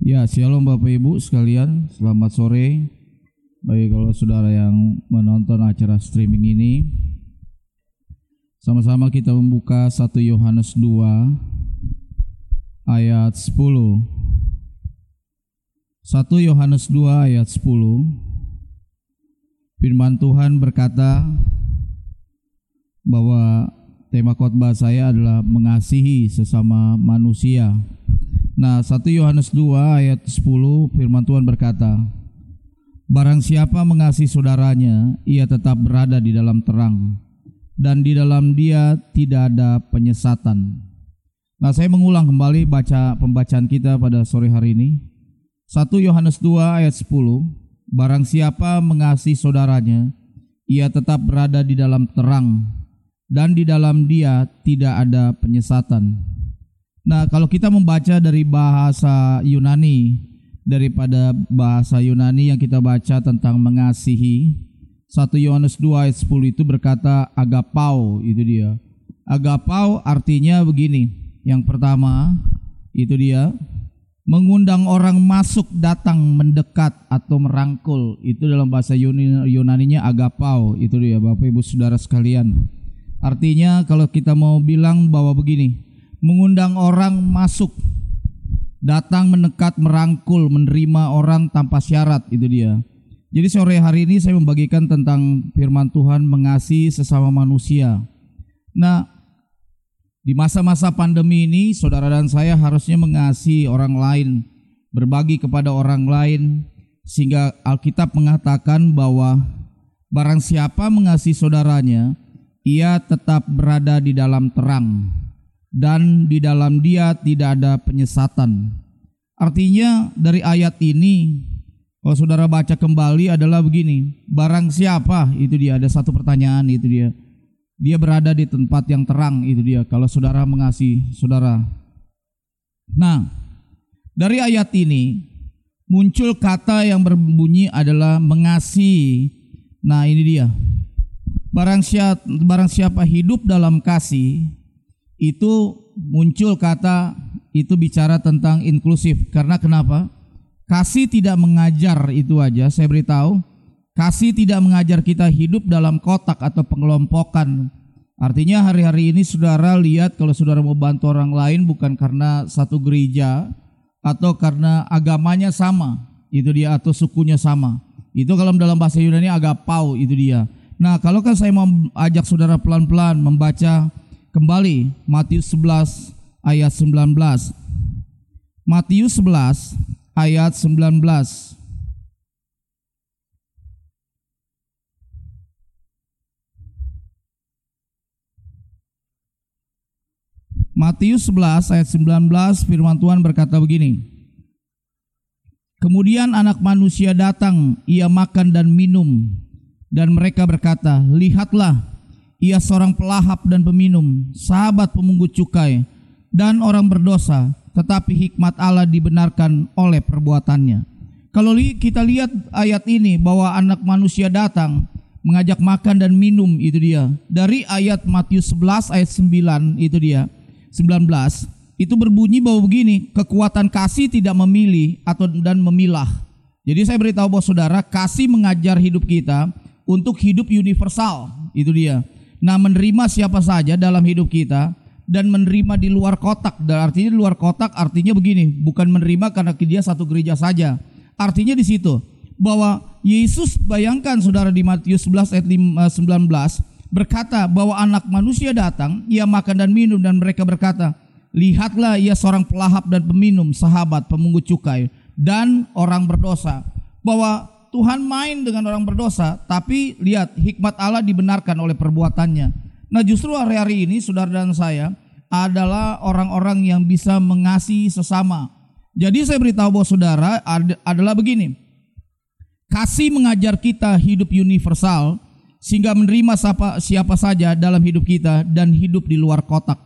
Ya, shalom Bapak Ibu sekalian, selamat sore. Baik kalau saudara yang menonton acara streaming ini, sama-sama kita membuka 1 Yohanes 2 ayat 10. 1 Yohanes 2 ayat 10. Firman Tuhan berkata bahwa tema khotbah saya adalah mengasihi sesama manusia. Nah, 1 Yohanes 2 ayat 10 firman Tuhan berkata, Barang siapa mengasihi saudaranya, ia tetap berada di dalam terang, dan di dalam dia tidak ada penyesatan. Nah, saya mengulang kembali baca pembacaan kita pada sore hari ini. 1 Yohanes 2 ayat 10, Barang siapa mengasihi saudaranya, ia tetap berada di dalam terang, dan di dalam dia tidak ada penyesatan. Nah, kalau kita membaca dari bahasa Yunani daripada bahasa Yunani yang kita baca tentang mengasihi 1 Yohanes 2 ayat 10 itu berkata agapau itu dia. Agapau artinya begini. Yang pertama itu dia mengundang orang masuk datang mendekat atau merangkul itu dalam bahasa Yunani-nya agapau itu dia Bapak Ibu Saudara sekalian. Artinya kalau kita mau bilang bahwa begini, mengundang orang masuk, datang mendekat, merangkul, menerima orang tanpa syarat itu dia. Jadi sore hari ini saya membagikan tentang firman Tuhan mengasihi sesama manusia. Nah, di masa-masa pandemi ini saudara dan saya harusnya mengasihi orang lain, berbagi kepada orang lain sehingga Alkitab mengatakan bahwa barang siapa mengasihi saudaranya, ia tetap berada di dalam terang dan di dalam dia tidak ada penyesatan. Artinya dari ayat ini kalau saudara baca kembali adalah begini, barang siapa itu dia ada satu pertanyaan itu dia. Dia berada di tempat yang terang itu dia kalau saudara mengasihi saudara. Nah, dari ayat ini muncul kata yang berbunyi adalah mengasihi. Nah, ini dia. Barang siapa, barang siapa hidup dalam kasih, itu muncul kata itu bicara tentang inklusif karena kenapa? Kasih tidak mengajar itu aja, saya beritahu. Kasih tidak mengajar kita hidup dalam kotak atau pengelompokan. Artinya hari-hari ini saudara lihat kalau saudara mau bantu orang lain bukan karena satu gereja atau karena agamanya sama, itu dia atau sukunya sama. Itu kalau dalam bahasa Yunani agapau itu dia. Nah, kalau kan saya mau ajak saudara pelan-pelan membaca Kembali Matius 11 ayat 19. Matius 11 ayat 19. Matius 11 ayat 19 firman Tuhan berkata begini. Kemudian anak manusia datang, ia makan dan minum. Dan mereka berkata, lihatlah ia seorang pelahap dan peminum, sahabat pemungut cukai, dan orang berdosa, tetapi hikmat Allah dibenarkan oleh perbuatannya. Kalau kita lihat ayat ini bahwa anak manusia datang mengajak makan dan minum itu dia. Dari ayat Matius 11 ayat 9 itu dia. 19 itu berbunyi bahwa begini, kekuatan kasih tidak memilih atau dan memilah. Jadi saya beritahu bahwa saudara, kasih mengajar hidup kita untuk hidup universal. Itu dia. Nah menerima siapa saja dalam hidup kita dan menerima di luar kotak. Dan artinya di luar kotak artinya begini, bukan menerima karena dia satu gereja saja. Artinya di situ bahwa Yesus bayangkan saudara di Matius 11 ayat 19 eh, berkata bahwa anak manusia datang, ia makan dan minum dan mereka berkata, lihatlah ia seorang pelahap dan peminum, sahabat, pemungut cukai dan orang berdosa. Bahwa Tuhan main dengan orang berdosa, tapi lihat hikmat Allah dibenarkan oleh perbuatannya. Nah justru hari-hari ini saudara dan saya adalah orang-orang yang bisa mengasihi sesama. Jadi saya beritahu bahwa saudara adalah begini. Kasih mengajar kita hidup universal sehingga menerima siapa, siapa saja dalam hidup kita dan hidup di luar kotak.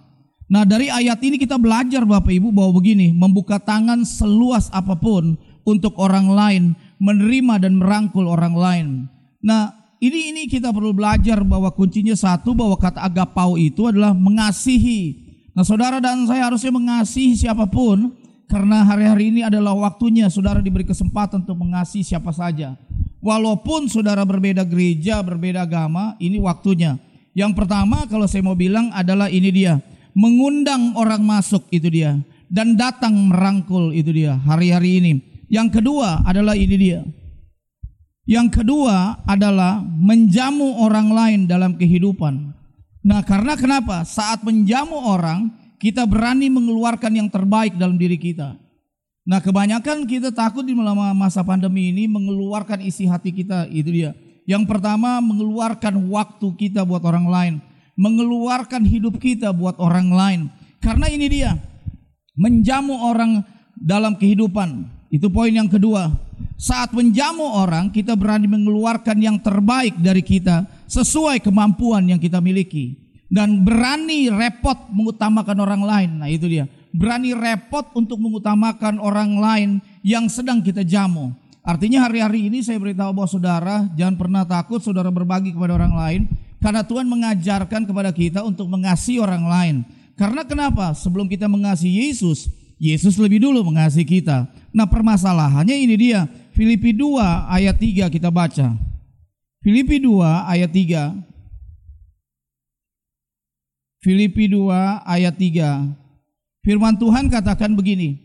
Nah dari ayat ini kita belajar Bapak Ibu bahwa begini, membuka tangan seluas apa pun untuk orang lain menerima dan merangkul orang lain. Nah, ini ini kita perlu belajar bahwa kuncinya satu bahwa kata agapau itu adalah mengasihi. Nah, saudara dan saya harusnya mengasihi siapa pun Karena hari-hari ini adalah waktunya saudara diberi kesempatan untuk mengasihi siapa saja. Walaupun saudara berbeda gereja, berbeda agama, ini waktunya. Yang pertama kalau saya mau bilang adalah ini dia. Mengundang orang masuk itu dia. Dan datang merangkul itu dia hari-hari ini. Yang kedua adalah ini dia. Yang kedua adalah menjamu orang lain dalam kehidupan. Nah karena kenapa? Saat menjamu orang, kita berani mengeluarkan yang terbaik dalam diri kita. Nah kebanyakan kita takut di masa pandemi ini mengeluarkan isi hati kita itu dia. Yang pertama mengeluarkan waktu kita buat orang lain. Mengeluarkan hidup kita buat orang lain. Karena ini dia. Menjamu orang dalam kehidupan. Itu poin yang kedua. Saat menjamu orang kita berani mengeluarkan yang terbaik dari kita. Sesuai kemampuan yang kita miliki. Dan berani repot mengutamakan orang lain. Nah itu dia berani repot untuk mengutamakan orang lain yang sedang kita jamu. Artinya hari-hari ini saya beritahu bahwa saudara jangan pernah takut saudara berbagi kepada orang lain karena Tuhan mengajarkan kepada kita untuk mengasihi orang lain. Karena kenapa? Sebelum kita mengasihi Yesus, Yesus lebih dulu mengasihi kita. Nah permasalahannya ini dia. Filipi 2 ayat 3 kita baca. Filipi 2 ayat 3. Filipi 2 ayat 3. Firman Tuhan katakan begini,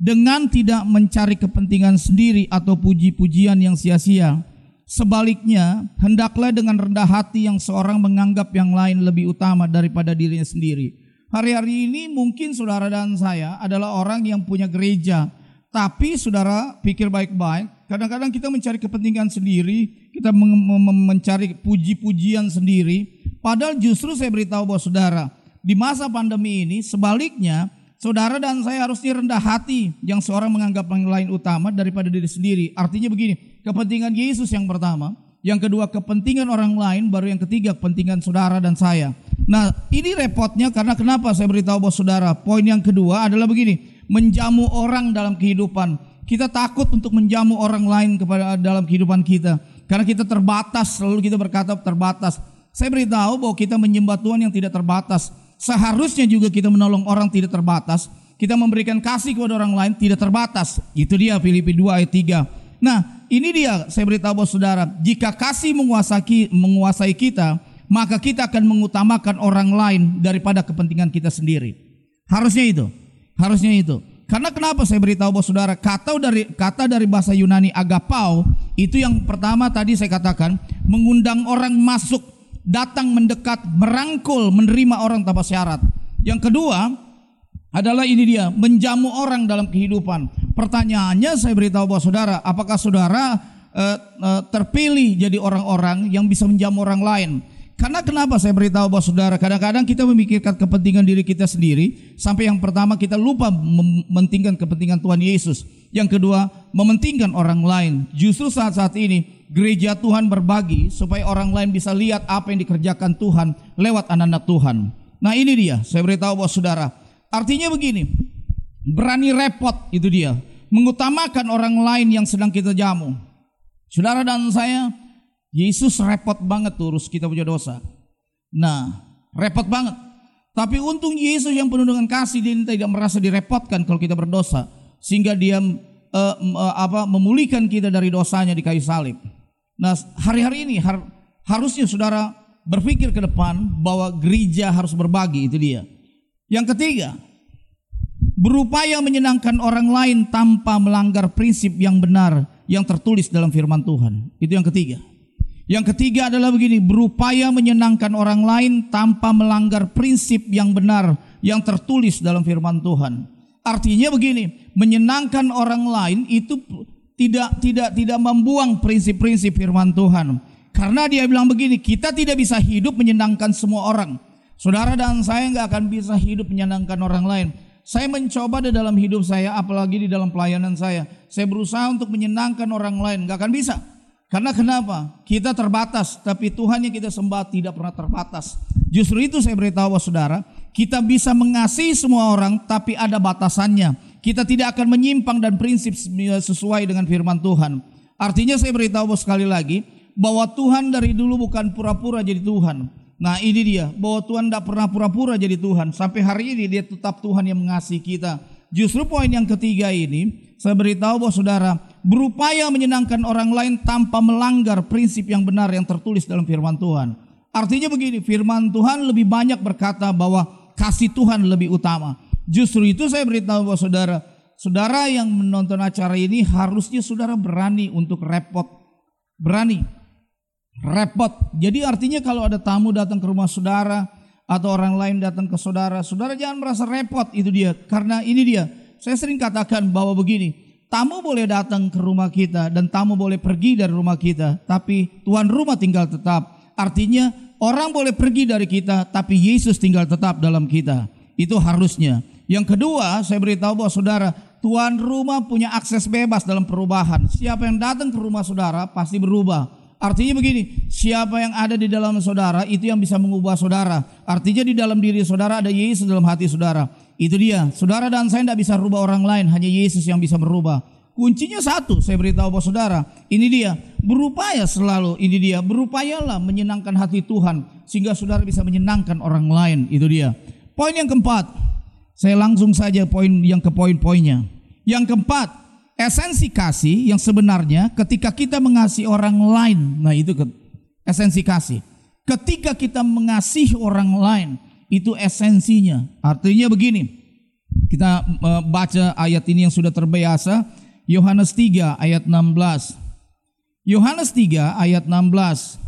dengan tidak mencari kepentingan sendiri atau puji-pujian yang sia-sia, sebaliknya hendaklah dengan rendah hati yang seorang menganggap yang lain lebih utama daripada dirinya sendiri. Hari-hari ini mungkin saudara dan saya adalah orang yang punya gereja, tapi saudara pikir baik-baik, kadang-kadang kita mencari kepentingan sendiri, kita mencari puji-pujian sendiri, padahal justru saya beritahu bahwa saudara, di masa pandemi ini sebaliknya Saudara dan saya harusnya rendah hati yang seorang menganggap yang lain utama daripada diri sendiri. Artinya begini, kepentingan Yesus yang pertama, yang kedua kepentingan orang lain, baru yang ketiga kepentingan saudara dan saya. Nah ini repotnya karena kenapa saya beritahu bahwa saudara, poin yang kedua adalah begini, menjamu orang dalam kehidupan. Kita takut untuk menjamu orang lain kepada dalam kehidupan kita. Karena kita terbatas, selalu kita berkata terbatas. Saya beritahu bahwa kita menyembah Tuhan yang tidak terbatas seharusnya juga kita menolong orang tidak terbatas. Kita memberikan kasih kepada orang lain tidak terbatas. Itu dia Filipi 2 ayat 3. Nah, ini dia saya beritahu bahwa saudara, jika kasih menguasai, menguasai kita, maka kita akan mengutamakan orang lain daripada kepentingan kita sendiri. Harusnya itu. Harusnya itu. Karena kenapa saya beritahu bahwa saudara, kata dari kata dari bahasa Yunani agapau itu yang pertama tadi saya katakan mengundang orang masuk datang mendekat, merangkul, menerima orang tanpa syarat. Yang kedua adalah ini dia, menjamu orang dalam kehidupan. Pertanyaannya saya beritahu bahwa saudara, apakah saudara uh, uh, terpilih jadi orang-orang yang bisa menjamu orang lain? Karena kenapa saya beritahu bahwa saudara, kadang-kadang kita memikirkan kepentingan diri kita sendiri, sampai yang pertama kita lupa mementingkan kepentingan Tuhan Yesus. Yang kedua, mementingkan orang lain. Justru saat-saat ini gereja Tuhan berbagi supaya orang lain bisa lihat apa yang dikerjakan Tuhan lewat anak-anak Tuhan. Nah ini dia, saya beritahu bahwa saudara. Artinya begini, berani repot itu dia. Mengutamakan orang lain yang sedang kita jamu. Saudara dan saya, Yesus repot banget urus kita punya dosa. Nah, repot banget. Tapi untung Yesus yang penuh dengan kasih dia tidak merasa direpotkan kalau kita berdosa sehingga dia uh, uh, apa memulihkan kita dari dosanya di kayu salib. Nah, hari-hari ini har harusnya saudara berpikir ke depan bahwa gereja harus berbagi, itu dia. Yang ketiga, berupaya menyenangkan orang lain tanpa melanggar prinsip yang benar yang tertulis dalam firman Tuhan. Itu yang ketiga. Yang ketiga adalah begini, berupaya menyenangkan orang lain tanpa melanggar prinsip yang benar yang tertulis dalam firman Tuhan. Artinya begini, menyenangkan orang lain itu tidak tidak tidak membuang prinsip-prinsip firman Tuhan. Karena dia bilang begini, kita tidak bisa hidup menyenangkan semua orang. Saudara dan saya nggak akan bisa hidup menyenangkan orang lain. Saya mencoba di dalam hidup saya, apalagi di dalam pelayanan saya. Saya berusaha untuk menyenangkan orang lain, nggak akan bisa. Karena kenapa? Kita terbatas, tapi Tuhan yang kita sembah tidak pernah terbatas. Justru itu saya beritahu saudara, kita bisa mengasihi semua orang, tapi ada batasannya kita tidak akan menyimpang dan prinsip sesuai dengan firman Tuhan. Artinya saya beritahu sekali lagi bahwa Tuhan dari dulu bukan pura-pura jadi Tuhan. Nah ini dia bahwa Tuhan tidak pernah pura-pura jadi Tuhan. Sampai hari ini dia tetap Tuhan yang mengasihi kita. Justru poin yang ketiga ini saya beritahu bahwa saudara berupaya menyenangkan orang lain tanpa melanggar prinsip yang benar yang tertulis dalam firman Tuhan. Artinya begini, firman Tuhan lebih banyak berkata bahwa kasih Tuhan lebih utama. Justru itu saya beritahu bahwa saudara, saudara yang menonton acara ini harusnya saudara berani untuk repot. Berani. Repot. Jadi artinya kalau ada tamu datang ke rumah saudara atau orang lain datang ke saudara, saudara jangan merasa repot itu dia. Karena ini dia, saya sering katakan bahwa begini, tamu boleh datang ke rumah kita dan tamu boleh pergi dari rumah kita, tapi tuan rumah tinggal tetap. Artinya orang boleh pergi dari kita, tapi Yesus tinggal tetap dalam kita. Itu harusnya. Yang kedua, saya beritahu bahwa saudara, tuan rumah punya akses bebas dalam perubahan. Siapa yang datang ke rumah saudara pasti berubah. Artinya begini, siapa yang ada di dalam saudara itu yang bisa mengubah saudara. Artinya di dalam diri saudara ada Yesus dalam hati saudara. Itu dia. Saudara dan saya tidak bisa merubah orang lain, hanya Yesus yang bisa merubah. Kuncinya satu, saya beritahu bahwa saudara, ini dia, berupaya selalu, ini dia, berupayalah menyenangkan hati Tuhan sehingga saudara bisa menyenangkan orang lain, itu dia. Poin yang keempat, saya langsung saja poin yang ke poin-poinnya. Yang keempat, esensi kasih yang sebenarnya ketika kita mengasihi orang lain, nah itu esensi kasih. Ketika kita mengasihi orang lain, itu esensinya. Artinya begini, kita eh, baca ayat ini yang sudah terbiasa, Yohanes 3 ayat 16. Yohanes 3 ayat 16.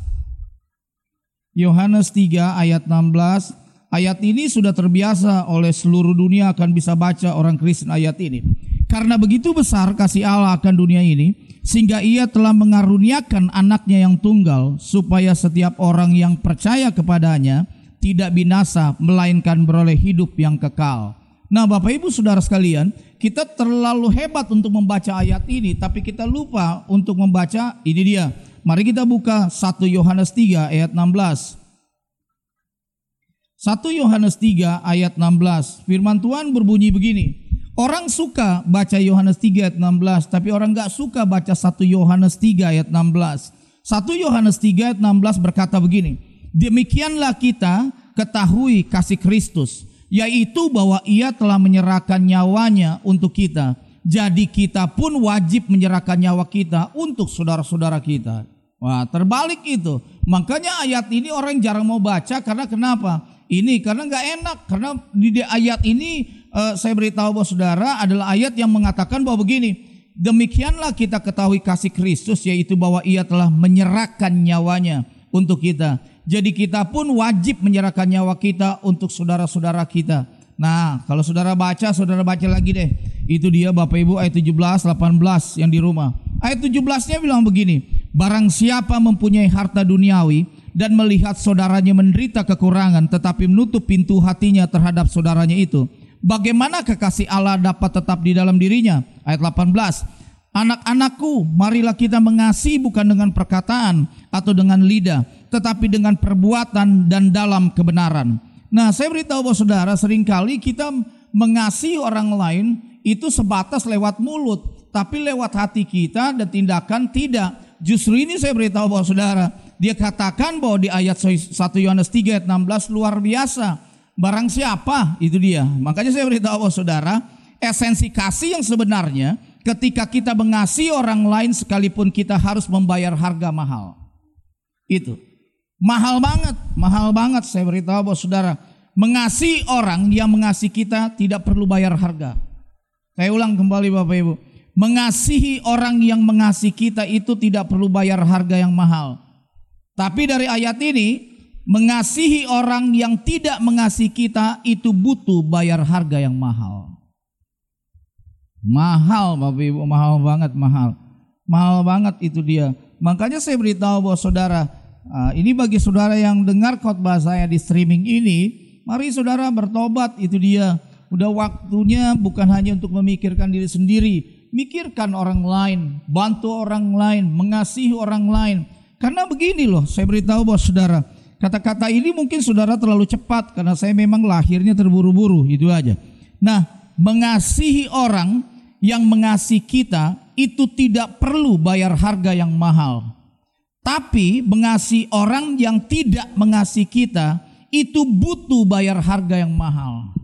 Yohanes 3 ayat 16. Ayat ini sudah terbiasa oleh seluruh dunia akan bisa baca orang Kristen ayat ini. Karena begitu besar kasih Allah akan dunia ini, sehingga ia telah mengaruniakan anaknya yang tunggal, supaya setiap orang yang percaya kepadanya tidak binasa, melainkan beroleh hidup yang kekal. Nah Bapak Ibu Saudara sekalian, kita terlalu hebat untuk membaca ayat ini, tapi kita lupa untuk membaca ini dia. Mari kita buka 1 Yohanes 3 ayat 16. 1 Yohanes 3 ayat 16. Firman Tuhan berbunyi begini. Orang suka baca Yohanes 3 ayat 16, tapi orang nggak suka baca 1 Yohanes 3 ayat 16. 1 Yohanes 3 ayat 16 berkata begini. Demikianlah kita ketahui kasih Kristus yaitu bahwa ia telah menyerahkan nyawanya untuk kita. Jadi kita pun wajib menyerahkan nyawa kita untuk saudara-saudara kita. Wah, terbalik itu. Makanya ayat ini orang jarang mau baca karena kenapa? Ini karena nggak enak karena di ayat ini uh, saya beritahu bahwa saudara adalah ayat yang mengatakan bahwa begini. Demikianlah kita ketahui kasih Kristus yaitu bahwa ia telah menyerahkan nyawanya untuk kita. Jadi kita pun wajib menyerahkan nyawa kita untuk saudara-saudara kita. Nah, kalau saudara baca, saudara baca lagi deh. Itu dia Bapak Ibu ayat 17, 18 yang di rumah. Ayat 17-nya bilang begini, Barang siapa mempunyai harta duniawi dan melihat saudaranya menderita kekurangan tetapi menutup pintu hatinya terhadap saudaranya itu, bagaimana kekasih Allah dapat tetap di dalam dirinya? Ayat 18, Anak-anakku, marilah kita mengasihi bukan dengan perkataan atau dengan lidah, tetapi dengan perbuatan dan dalam kebenaran. Nah, saya beritahu bahwa saudara, sering kali kita mengasihi orang lain itu sebatas lewat mulut, tapi lewat hati kita dan tindakan tidak. Justru ini saya beritahu bahwa saudara, dia katakan bahwa di ayat 1 Yohanes 3 ayat 16 luar biasa. Barang siapa itu dia. Makanya saya beritahu bahwa saudara, esensi kasih yang sebenarnya ketika kita mengasihi orang lain sekalipun kita harus membayar harga mahal. Itu. Mahal banget, mahal banget saya beritahu bahwa saudara, mengasihi orang yang mengasihi kita tidak perlu bayar harga. Saya ulang kembali Bapak Ibu. Mengasihi orang yang mengasihi kita itu tidak perlu bayar harga yang mahal. Tapi dari ayat ini, mengasihi orang yang tidak mengasihi kita itu butuh bayar harga yang mahal. Mahal Bapak Ibu, mahal banget, mahal. Mahal banget itu dia. Makanya saya beritahu bahwa saudara, ah, ini bagi saudara yang dengar khotbah saya di streaming ini, mari saudara bertobat, itu dia. Udah waktunya bukan hanya untuk memikirkan diri sendiri, mikirkan orang lain, bantu orang lain, mengasihi orang lain. Karena begini loh, saya beritahu bahwa saudara, kata-kata ini mungkin saudara terlalu cepat karena saya memang lahirnya terburu-buru, itu aja. Nah, mengasihi orang yang mengasihi kita itu tidak perlu bayar harga yang mahal. Tapi mengasihi orang yang tidak mengasihi kita itu butuh bayar harga yang mahal.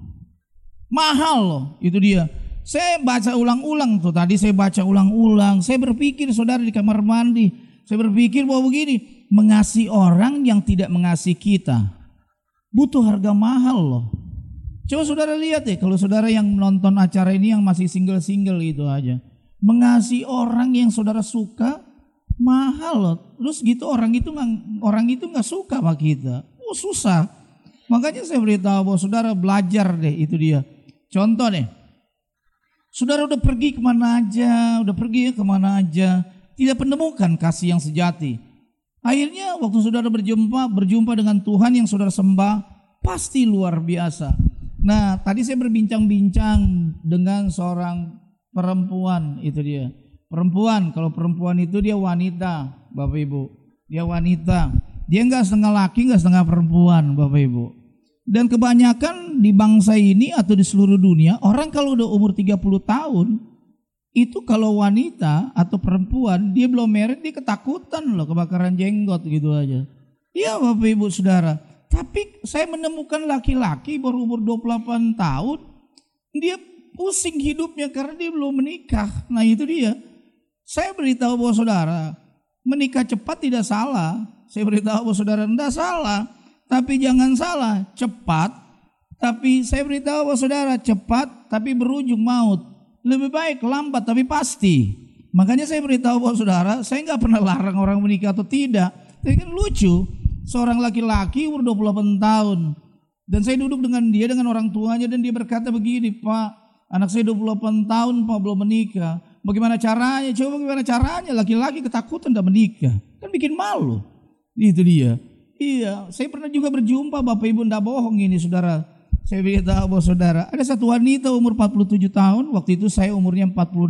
Mahal loh, itu dia. Saya baca ulang-ulang tuh tadi saya baca ulang-ulang. Saya berpikir saudara di kamar mandi. Saya berpikir bahwa begini, mengasihi orang yang tidak mengasihi kita butuh harga mahal loh. Coba saudara lihat ya, kalau saudara yang nonton acara ini yang masih single-single itu aja. Mengasihi orang yang saudara suka mahal loh. Terus gitu orang itu nggak orang itu nggak suka sama kita. Oh susah. Makanya saya beritahu bahwa saudara belajar deh itu dia. Contoh deh, Saudara udah pergi ke mana aja, udah pergi ya ke mana aja, tidak menemukan kasih yang sejati. Akhirnya waktu saudara berjumpa, berjumpa dengan Tuhan yang saudara sembah, pasti luar biasa. Nah, tadi saya berbincang-bincang dengan seorang perempuan, itu dia. Perempuan, kalau perempuan itu dia wanita, Bapak Ibu. Dia wanita. Dia enggak setengah laki, enggak setengah perempuan, Bapak Ibu. Dan kebanyakan di bangsa ini atau di seluruh dunia, orang kalau udah umur 30 tahun, itu kalau wanita atau perempuan, dia belum merit, dia ketakutan loh kebakaran jenggot gitu aja. Iya Bapak Ibu Saudara. Tapi saya menemukan laki-laki baru umur 28 tahun, dia pusing hidupnya karena dia belum menikah. Nah itu dia. Saya beritahu bahwa saudara, menikah cepat tidak salah. Saya beritahu bahwa saudara tidak salah. Tapi jangan salah, cepat. Tapi saya beritahu bahwa saudara cepat tapi berujung maut. Lebih baik lambat tapi pasti. Makanya saya beritahu bahwa saudara, saya nggak pernah larang orang menikah atau tidak. Tapi kan lucu, seorang laki-laki umur 28 tahun. Dan saya duduk dengan dia, dengan orang tuanya dan dia berkata begini, Pak, anak saya 28 tahun Pak belum menikah. Bagaimana caranya? Coba bagaimana caranya? Laki-laki ketakutan tidak menikah. Kan bikin malu. Itu dia. Iya, saya pernah juga berjumpa Bapak Ibu ndak bohong ini saudara. Saya beritahu bahwa saudara, ada satu wanita umur 47 tahun, waktu itu saya umurnya 46.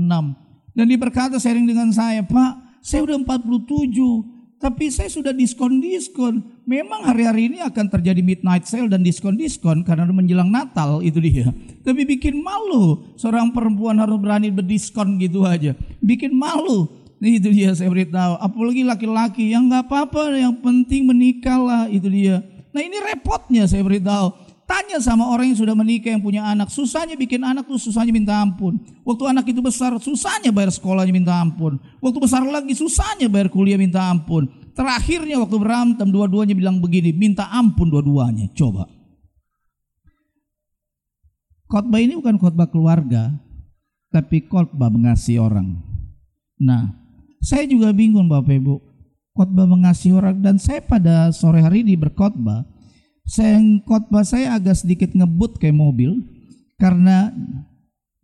Dan dia berkata sharing dengan saya, Pak, saya udah 47, tapi saya sudah diskon-diskon. Memang hari-hari ini akan terjadi midnight sale dan diskon-diskon karena menjelang Natal itu dia. Tapi bikin malu seorang perempuan harus berani berdiskon gitu aja. Bikin malu itu dia saya beritahu. Apalagi laki-laki yang nggak apa-apa, yang penting menikahlah itu dia. Nah ini repotnya saya beritahu. Tanya sama orang yang sudah menikah yang punya anak. Susahnya bikin anak tuh susahnya minta ampun. Waktu anak itu besar susahnya bayar sekolahnya minta ampun. Waktu besar lagi susahnya bayar kuliah minta ampun. Terakhirnya waktu berantem dua-duanya bilang begini, minta ampun dua-duanya. Coba. Khotbah ini bukan khotbah keluarga, tapi khotbah mengasihi orang. Nah, saya juga bingung Bapak Ibu. Khotbah mengasihi orang dan saya pada sore hari ini berkhotbah. Saya khotbah saya agak sedikit ngebut kayak mobil karena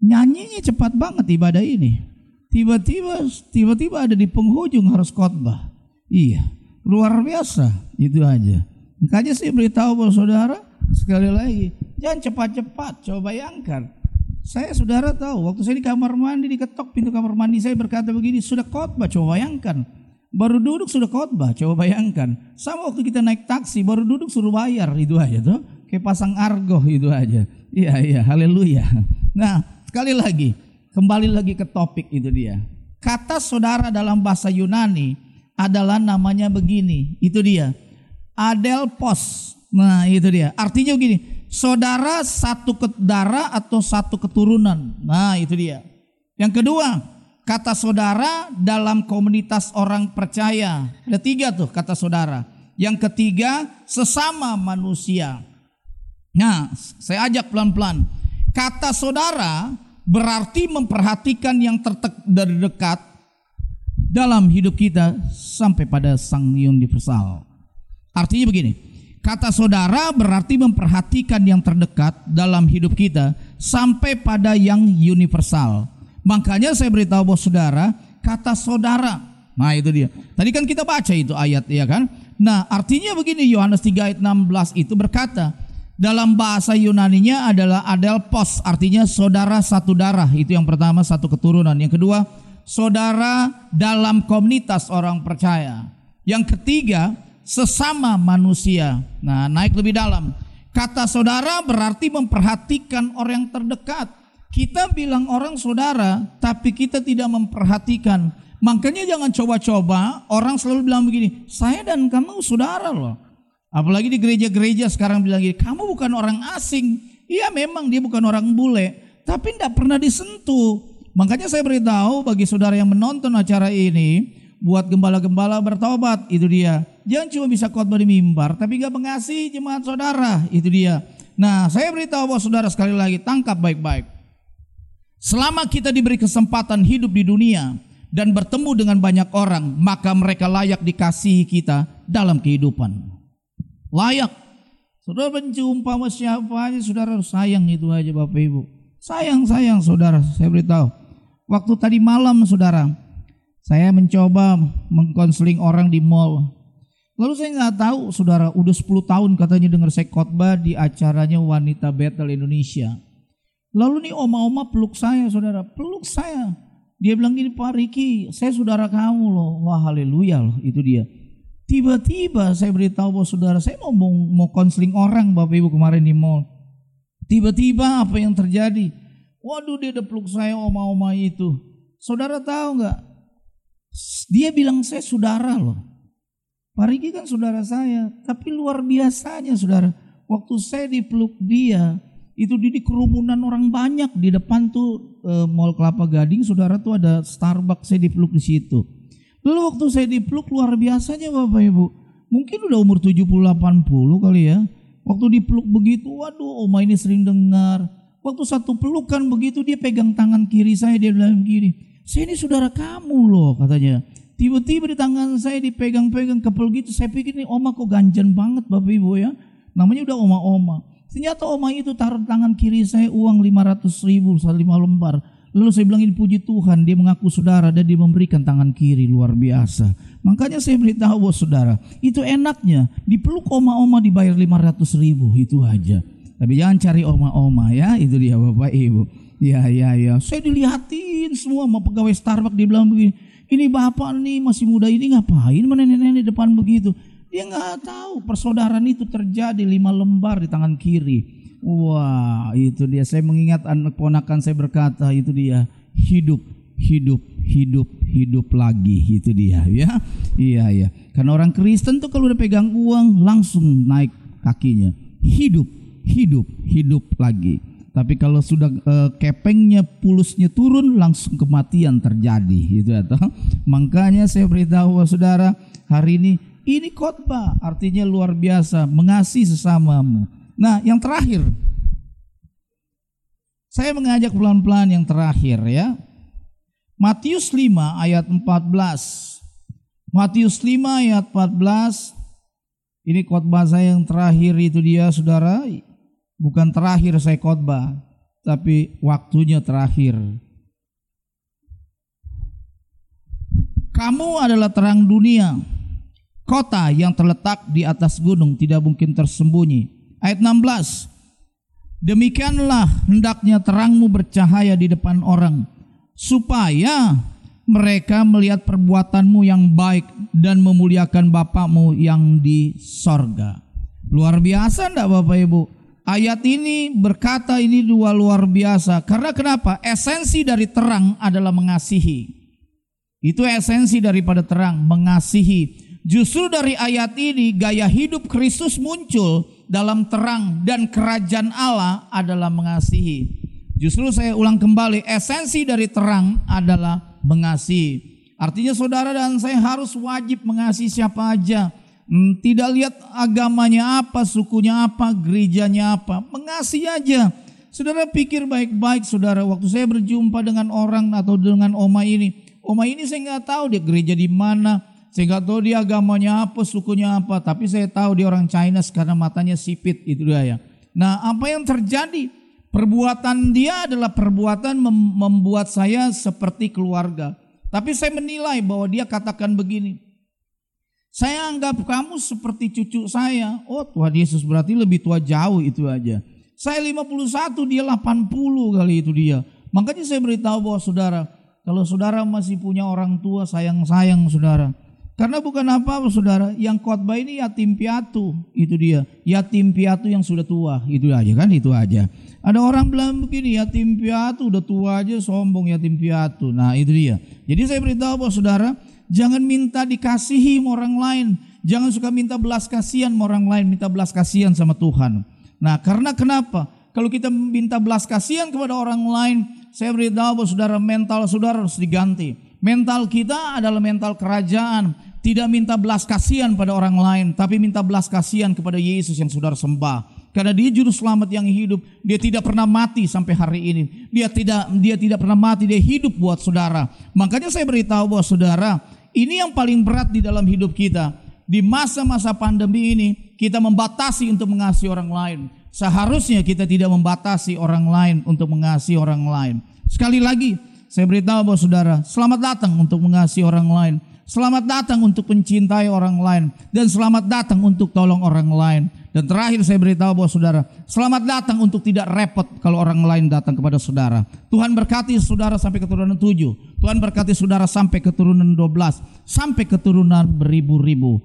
nyanyinya cepat banget ibadah ini. Tiba-tiba tiba-tiba ada di penghujung harus khotbah. Iya, luar biasa itu aja. Makanya saya beritahu bahwa saudara sekali lagi jangan cepat-cepat. Coba bayangkan saya saudara tahu, waktu saya di kamar mandi diketok pintu kamar mandi saya berkata begini, sudah khotbah, coba bayangkan. Baru duduk sudah khotbah, coba bayangkan. Sama waktu kita naik taksi, baru duduk suruh bayar itu aja tuh. Kayak pasang argo itu aja. Iya iya, haleluya. Nah sekali lagi, kembali lagi ke topik itu dia. Kata saudara dalam bahasa Yunani adalah namanya begini, itu dia. Adelpos. Nah itu dia. Artinya begini, saudara satu darah atau satu keturunan. Nah, itu dia. Yang kedua, kata saudara dalam komunitas orang percaya. Ada tiga tuh kata saudara. Yang ketiga, sesama manusia. Nah, saya ajak pelan-pelan. Kata saudara berarti memperhatikan yang dari dekat dalam hidup kita sampai pada sang universal. Artinya begini, Kata saudara berarti memperhatikan yang terdekat dalam hidup kita sampai pada yang universal. Makanya saya beritahu bos saudara, kata saudara. Nah itu dia. Tadi kan kita baca itu ayat ya kan. Nah artinya begini Yohanes 3 ayat 16 itu berkata. Dalam bahasa Yunaninya adalah adelpos artinya saudara satu darah. Itu yang pertama satu keturunan. Yang kedua saudara dalam komunitas orang percaya. Yang ketiga sesama manusia. Nah, naik lebih dalam. Kata saudara berarti memperhatikan orang yang terdekat. Kita bilang orang saudara, tapi kita tidak memperhatikan. Makanya jangan coba-coba orang selalu bilang begini, saya dan kamu saudara loh. Apalagi di gereja-gereja sekarang bilang gini, kamu bukan orang asing. Iya memang dia bukan orang bule, tapi tidak pernah disentuh. Makanya saya beritahu bagi saudara yang menonton acara ini, buat gembala-gembala bertobat, itu dia. Jangan cuma bisa khotbah di mimbar, tapi gak mengasihi jemaat saudara, itu dia. Nah, saya beritahu bahwa saudara sekali lagi, tangkap baik-baik. Selama kita diberi kesempatan hidup di dunia dan bertemu dengan banyak orang, maka mereka layak dikasihi kita dalam kehidupan. Layak. Saudara benci umpama siapa aja, saudara sayang itu aja Bapak Ibu. Sayang, sayang saudara, saya beritahu. Waktu tadi malam saudara, saya mencoba mengkonseling orang di mall. Lalu saya nggak tahu, saudara, udah 10 tahun katanya dengar saya khotbah di acaranya Wanita Battle Indonesia. Lalu nih oma-oma peluk saya, saudara, peluk saya. Dia bilang gini, Pak Riki, saya saudara kamu loh. Wah haleluya loh, itu dia. Tiba-tiba saya beritahu bahwa saudara, saya mau mau konseling orang Bapak Ibu kemarin di mall. Tiba-tiba apa yang terjadi? Waduh dia udah peluk saya oma-oma itu. Saudara tahu nggak? Dia bilang saya saudara loh. Pak Riki kan saudara saya, tapi luar biasanya saudara. Waktu saya dipeluk dia, itu di kerumunan orang banyak di depan tuh e, Mall Kelapa Gading, saudara tuh ada Starbucks saya dipeluk di situ. Lalu waktu saya dipeluk luar biasanya Bapak Ibu. Mungkin udah umur 70 80 kali ya. Waktu dipeluk begitu, waduh oma ini sering dengar. Waktu satu pelukan begitu dia pegang tangan kiri saya dia bilang gini, saya ini saudara kamu loh katanya. Tiba-tiba di tangan saya dipegang-pegang kepel gitu. Saya pikir nih oma kok ganjen banget Bapak Ibu ya. Namanya udah oma-oma. Ternyata oma itu taruh tangan kiri saya uang 500 ribu, lima lembar. Lalu saya bilang ini puji Tuhan, dia mengaku saudara dan dia memberikan tangan kiri luar biasa. Makanya saya beritahu buat saudara, itu enaknya dipeluk oma-oma dibayar 500 ribu, itu aja. Tapi jangan cari oma-oma ya, itu dia Bapak Ibu. Ya, ya, ya. Saya dilihatin semua sama pegawai Starbucks dia bilang begini. Ini bapak nih masih muda ini ngapain mana nenek-nenek depan begitu? Dia nggak tahu persaudaraan itu terjadi lima lembar di tangan kiri. Wah, itu dia. Saya mengingat anak ponakan saya berkata itu dia hidup, hidup, hidup, hidup lagi. Itu dia, ya. Iya, iya. Karena orang Kristen tuh kalau udah pegang uang langsung naik kakinya. Hidup, hidup, hidup lagi. Tapi kalau sudah uh, kepengnya pulusnya turun langsung kematian terjadi gitu atau ya makanya saya beritahu saudara hari ini ini khotbah artinya luar biasa mengasihi sesamamu. Nah, yang terakhir saya mengajak pelan-pelan yang terakhir ya. Matius 5 ayat 14. Matius 5 ayat 14. Ini khotbah saya yang terakhir itu dia Saudara Bukan terakhir saya khotbah, tapi waktunya terakhir. Kamu adalah terang dunia, kota yang terletak di atas gunung tidak mungkin tersembunyi. Ayat 16. Demikianlah hendaknya terangmu bercahaya di depan orang, supaya mereka melihat perbuatanmu yang baik dan memuliakan Bapakmu yang di sorga. Luar biasa enggak Bapak Ibu? Ayat ini berkata ini dua luar biasa. Karena kenapa? Esensi dari terang adalah mengasihi. Itu esensi daripada terang, mengasihi. Justru dari ayat ini gaya hidup Kristus muncul dalam terang dan kerajaan Allah adalah mengasihi. Justru saya ulang kembali, esensi dari terang adalah mengasihi. Artinya saudara dan saya harus wajib mengasihi siapa aja Hmm, tidak lihat agamanya apa, sukunya apa, gerejanya apa, mengasihi aja. Saudara pikir baik-baik, saudara. Waktu saya berjumpa dengan orang atau dengan oma ini, oma ini saya nggak tahu dia gereja di mana, saya nggak tahu dia agamanya apa, sukunya apa, tapi saya tahu dia orang China karena matanya sipit itu dia ya. Nah, apa yang terjadi? Perbuatan dia adalah perbuatan mem membuat saya seperti keluarga. Tapi saya menilai bahwa dia katakan begini, saya anggap kamu seperti cucu saya. Oh Tuhan Yesus berarti lebih tua jauh itu aja. Saya 51, dia 80 kali itu dia. Makanya saya beritahu bahwa saudara, kalau saudara masih punya orang tua, sayang-sayang saudara. Karena bukan apa-apa saudara, yang khotbah ini yatim piatu, itu dia. Yatim piatu yang sudah tua, itu aja kan, itu aja. Ada orang bilang begini, yatim piatu udah tua aja sombong yatim piatu. Nah itu dia. Jadi saya beritahu bahwa saudara, Jangan minta dikasihi orang lain. Jangan suka minta belas kasihan orang lain, minta belas kasihan sama Tuhan. Nah, karena kenapa? Kalau kita minta belas kasihan kepada orang lain, saya beritahu bahwa saudara mental saudara harus diganti. Mental kita adalah mental kerajaan, tidak minta belas kasihan pada orang lain, tapi minta belas kasihan kepada Yesus yang saudara sembah. Karena dia juru selamat yang hidup, dia tidak pernah mati sampai hari ini. Dia tidak dia tidak pernah mati, dia hidup buat saudara. Makanya saya beritahu bahwa saudara, ini yang paling berat di dalam hidup kita. Di masa-masa pandemi ini, kita membatasi untuk mengasihi orang lain. Seharusnya kita tidak membatasi orang lain untuk mengasihi orang lain. Sekali lagi, saya beritahu bahwa saudara, selamat datang untuk mengasihi orang lain. Selamat datang untuk mencintai orang lain dan selamat datang untuk tolong orang lain. Dan terakhir saya beritahu bahwa saudara, selamat datang untuk tidak repot kalau orang lain datang kepada saudara. Tuhan berkati saudara sampai keturunan tujuh. Tuhan berkati saudara sampai keturunan dua belas. Sampai keturunan beribu-ribu.